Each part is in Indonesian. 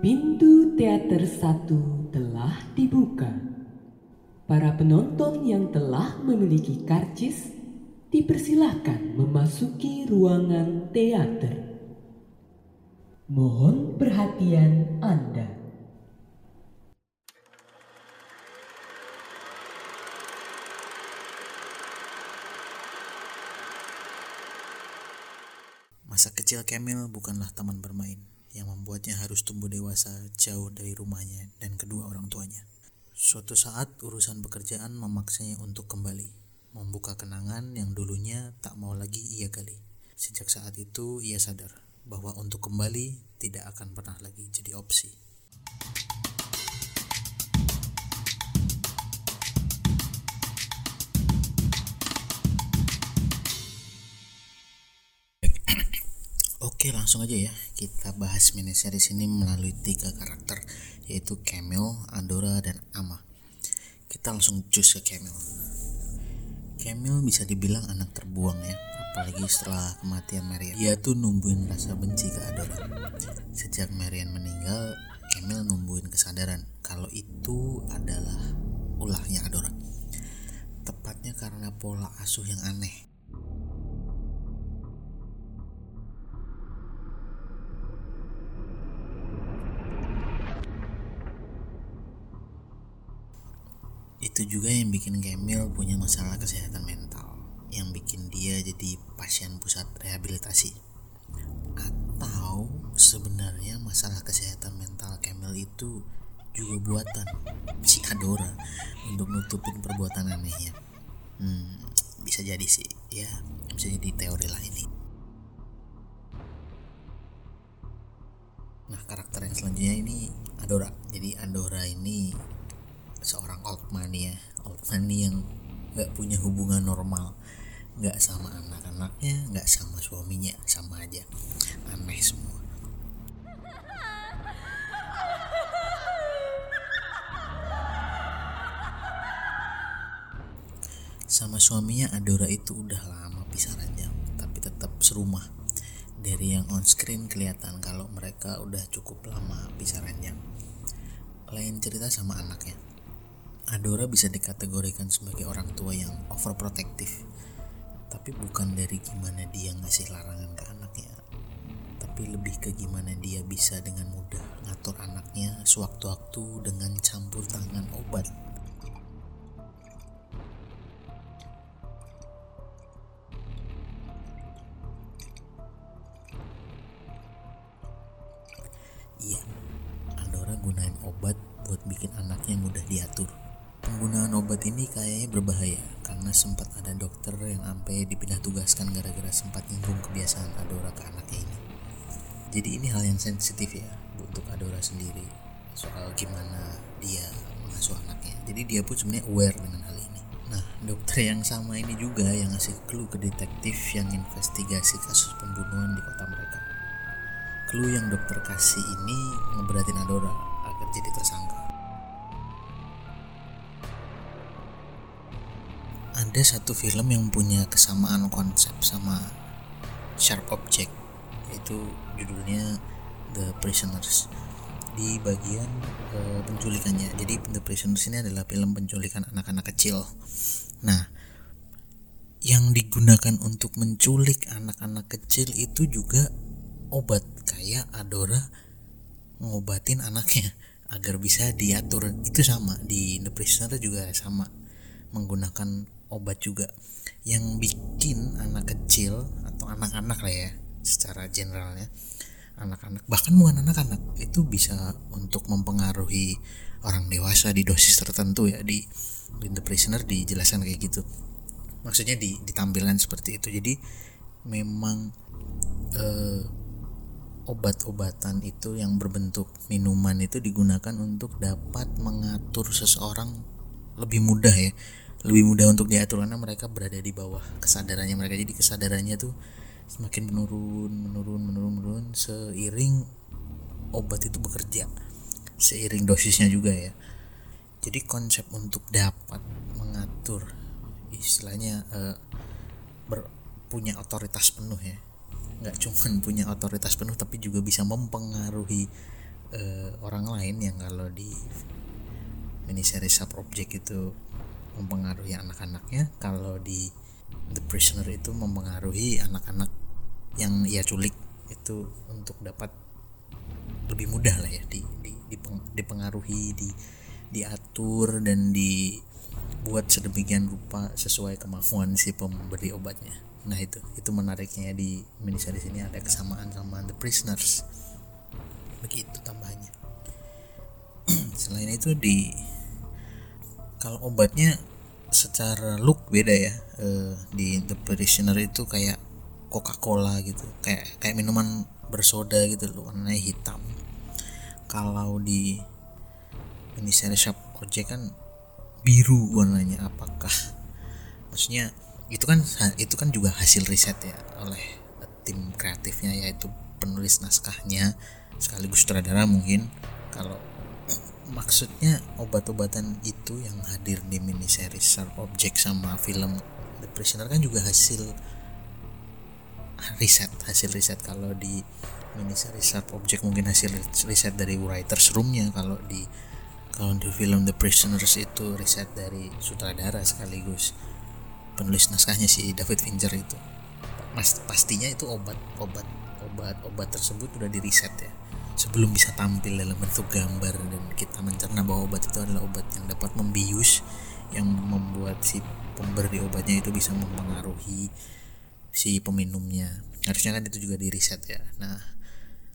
Pintu teater satu telah dibuka. Para penonton yang telah memiliki karcis dipersilahkan memasuki ruangan teater. Mohon perhatian Anda. Masa kecil Camille bukanlah taman bermain yang membuatnya harus tumbuh dewasa jauh dari rumahnya dan kedua orang tuanya. Suatu saat urusan pekerjaan memaksanya untuk kembali, membuka kenangan yang dulunya tak mau lagi ia gali. Sejak saat itu ia sadar bahwa untuk kembali tidak akan pernah lagi jadi opsi. Oke langsung aja ya kita bahas mini series ini melalui tiga karakter yaitu Camille, Adora, dan Ama. Kita langsung cus ke Camille. Camille bisa dibilang anak terbuang ya, apalagi setelah kematian Marian. Dia tuh numbuhin rasa benci ke Adora. Sejak Marian meninggal, Camille numbuhin kesadaran kalau itu adalah ulahnya Adora. Tepatnya karena pola asuh yang aneh. Itu juga yang bikin Camille punya masalah kesehatan mental yang bikin dia jadi pasien pusat rehabilitasi. Atau sebenarnya masalah kesehatan mental Camille itu juga buatan si Adora untuk nutupin perbuatan anehnya. Hmm, bisa jadi sih, ya bisa jadi teori lah ini. Nah karakter yang selanjutnya ini Adora. Jadi Adora ini seorang money ya. Old money yang nggak punya hubungan normal. Nggak sama anak-anaknya nggak sama suaminya sama aja. Aneh semua. Sama suaminya Adora itu udah lama pisah ranjang tapi tetap serumah. Dari yang on screen kelihatan kalau mereka udah cukup lama pisah ranjang lain cerita sama anaknya Adora bisa dikategorikan sebagai orang tua yang overprotective. Tapi bukan dari gimana dia ngasih larangan ke anaknya tapi lebih ke gimana dia bisa dengan mudah ngatur anaknya sewaktu-waktu dengan campur tangan obat sempat ada dokter yang sampai dipindah tugaskan gara-gara sempat nyinggung kebiasaan Adora ke anaknya ini. Jadi ini hal yang sensitif ya untuk Adora sendiri soal gimana dia mengasuh anaknya. Jadi dia pun sebenarnya aware dengan hal ini. Nah, dokter yang sama ini juga yang ngasih clue ke detektif yang investigasi kasus pembunuhan di kota mereka. Clue yang dokter kasih ini ngeberatin Adora agar jadi tersangka. Ada satu film yang punya kesamaan konsep sama Sharp Object yaitu judulnya The Prisoners di bagian uh, penculikannya. Jadi The Prisoners ini adalah film penculikan anak-anak kecil. Nah, yang digunakan untuk menculik anak-anak kecil itu juga obat kayak Adora ngobatin anaknya agar bisa diatur itu sama di The Prisoner juga sama menggunakan obat juga yang bikin anak kecil atau anak-anak lah ya secara generalnya anak-anak bahkan bukan anak-anak itu bisa untuk mempengaruhi orang dewasa di dosis tertentu ya di, di The Prisoner dijelaskan kayak gitu. Maksudnya di, di tampilan seperti itu. Jadi memang eh, obat-obatan itu yang berbentuk minuman itu digunakan untuk dapat mengatur seseorang lebih mudah ya lebih mudah untuk diatur karena mereka berada di bawah kesadarannya mereka. Jadi kesadarannya tuh semakin menurun menurun menurun menurun seiring obat itu bekerja seiring dosisnya juga ya. Jadi konsep untuk dapat mengatur istilahnya uh, ber, punya otoritas penuh ya. Nggak cuman punya otoritas penuh tapi juga bisa mempengaruhi uh, orang lain yang kalau di mini series sub object itu mempengaruhi anak-anaknya. Kalau di The Prisoner itu mempengaruhi anak-anak yang ia culik. Itu untuk dapat lebih mudah lah ya di, di, dipeng, dipengaruhi di diatur dan dibuat sedemikian rupa sesuai kemauan si pemberi obatnya. Nah itu itu menariknya di series ini ada kesamaan sama The Prisoners. Begitu tambahnya. Selain itu di kalau obatnya secara look beda ya uh, di The Prisoner itu kayak Coca-Cola gitu kayak kayak minuman bersoda gitu loh warnanya hitam. Kalau di ini seri shop ojek kan biru warnanya apakah? Maksudnya itu kan itu kan juga hasil riset ya oleh tim kreatifnya yaitu penulis naskahnya sekaligus sutradara mungkin. Kalau maksudnya obat-obatan itu yang hadir di mini series Sharp Object sama film The Prisoner kan juga hasil riset hasil riset. Kalau di mini series Sharp Object mungkin hasil riset dari writers roomnya. Kalau di kalau di film The Prisoners itu riset dari sutradara sekaligus penulis naskahnya si David Fincher itu. Mas, pastinya itu obat obat obat obat tersebut udah diriset ya sebelum bisa tampil dalam bentuk gambar dan kita mencerna bahwa obat itu adalah obat yang dapat membius yang membuat si pemberi obatnya itu bisa mempengaruhi si peminumnya. Harusnya kan itu juga diriset ya. Nah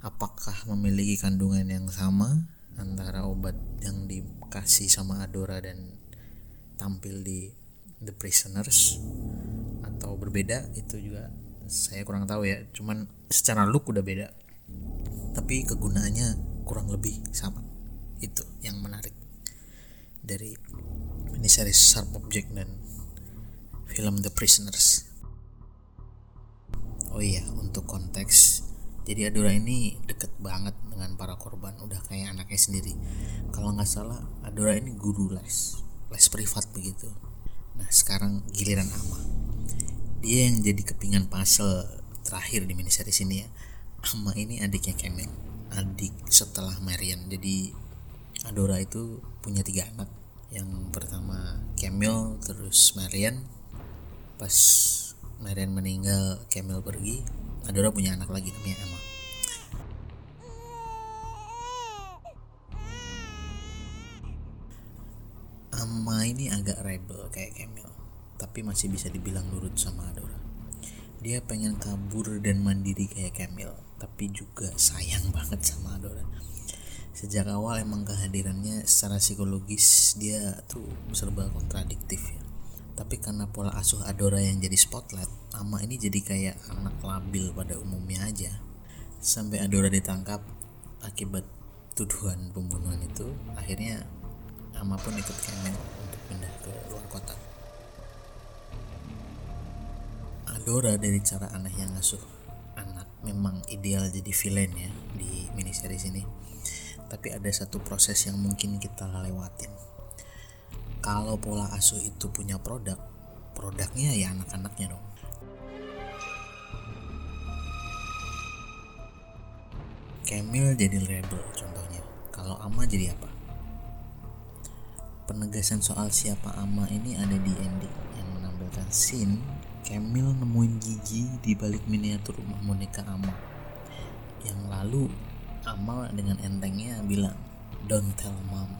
apakah memiliki kandungan yang sama antara obat yang dikasih sama Adora dan tampil di The Prisoners atau berbeda? Itu juga saya kurang tahu ya. Cuman secara look udah beda tapi kegunaannya kurang lebih sama. Itu yang menarik dari miniseries Sharp Object dan film The Prisoners. Oh iya untuk konteks jadi Adora ini deket banget dengan para korban. Udah kayak anaknya sendiri. Kalau nggak salah Adora ini guru les les privat begitu. Nah sekarang giliran Ama. Dia yang jadi kepingan puzzle terakhir di miniseries ini ya Ama ini adiknya Kemen adik setelah Marian. Jadi Adora itu punya tiga anak. Yang pertama Camille terus Marian. Pas Marian meninggal Camille pergi. Adora punya anak lagi namanya Emma. Amma ini agak rebel kayak Camille tapi masih bisa dibilang nurut sama Adora. Dia pengen kabur dan mandiri kayak Camille tapi juga sayang banget sama Adora. Sejak awal emang kehadirannya secara psikologis dia tuh serba kontradiktif ya. Tapi karena pola asuh Adora yang jadi spotlight Ama ini jadi kayak anak labil pada umumnya aja. Sampai Adora ditangkap akibat tuduhan pembunuhan itu akhirnya Ama pun ikut Kemen untuk pindah ke luar kota. Adora dari cara aneh yang ngasuh memang ideal jadi villain ya di miniseries ini. Tapi ada satu proses yang mungkin kita lewatin. Kalau pola asuh itu punya produk produknya ya anak-anaknya dong. Camille jadi rebel contohnya. Kalau Ama jadi apa? Penegasan soal siapa Ama ini ada di ending yang menampilkan scene Camille nemuin gigi di balik miniatur rumah boneka Ama yang lalu Ama dengan entengnya bilang don't tell mom.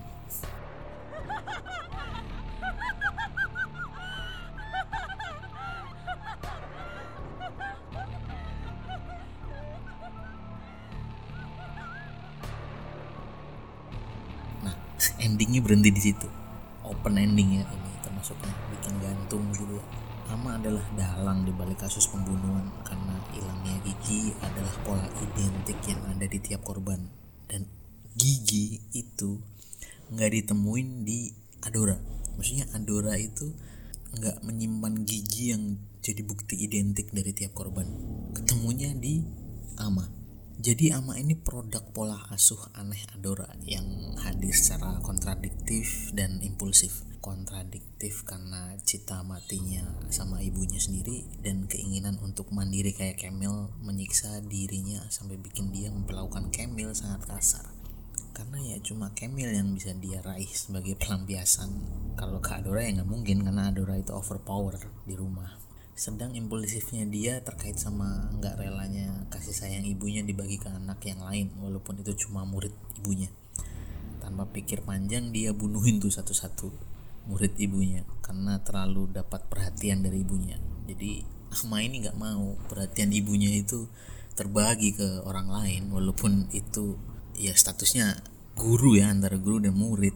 Nah, endingnya berhenti di situ. Open ending ya ini termasuknya bikin gantung gitu ya. Ama adalah dalang di balik kasus pembunuhan karena hilangnya gigi adalah pola identik yang ada di tiap korban dan gigi itu nggak ditemuin di Adora. Maksudnya Adora itu nggak menyimpan gigi yang jadi bukti identik dari tiap korban. Ketemunya di Ama. Jadi Ama ini produk pola asuh aneh Adora yang hadir secara kontradiktif dan impulsif. Kontradiktif karena cita matinya sama ibunya sendiri dan keinginan untuk mandiri kayak Camille menyiksa dirinya sampai bikin dia memperlakukan Camille sangat kasar. karena ya cuma Camille yang bisa dia raih sebagai pelampiasan kalau ke Adora ya nggak mungkin karena Adora itu overpower di rumah sedang impulsifnya dia terkait sama nggak relanya kasih sayang ibunya dibagi ke anak yang lain walaupun itu cuma murid ibunya. Tanpa pikir panjang dia bunuhin tuh satu-satu murid ibunya karena terlalu dapat perhatian dari ibunya. Jadi Ahma ini nggak mau perhatian ibunya itu terbagi ke orang lain walaupun itu ya statusnya guru ya antara guru dan murid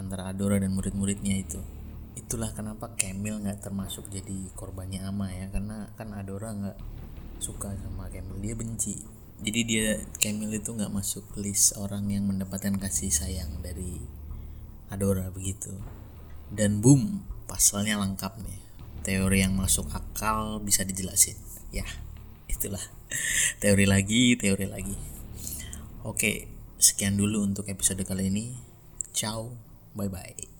antara Adora dan murid-muridnya itu. Itulah kenapa Camille nggak termasuk jadi korbannya Ama ya karena kan Adora nggak suka sama Camille. Dia benci. Jadi dia Camille itu nggak masuk list orang yang mendapatkan kasih sayang dari Adora begitu. Dan boom pasalnya lengkap nih. Teori yang masuk akal bisa dijelasin. Ya itulah. Teori lagi teori lagi. Oke sekian dulu untuk episode kali ini. Ciao bye bye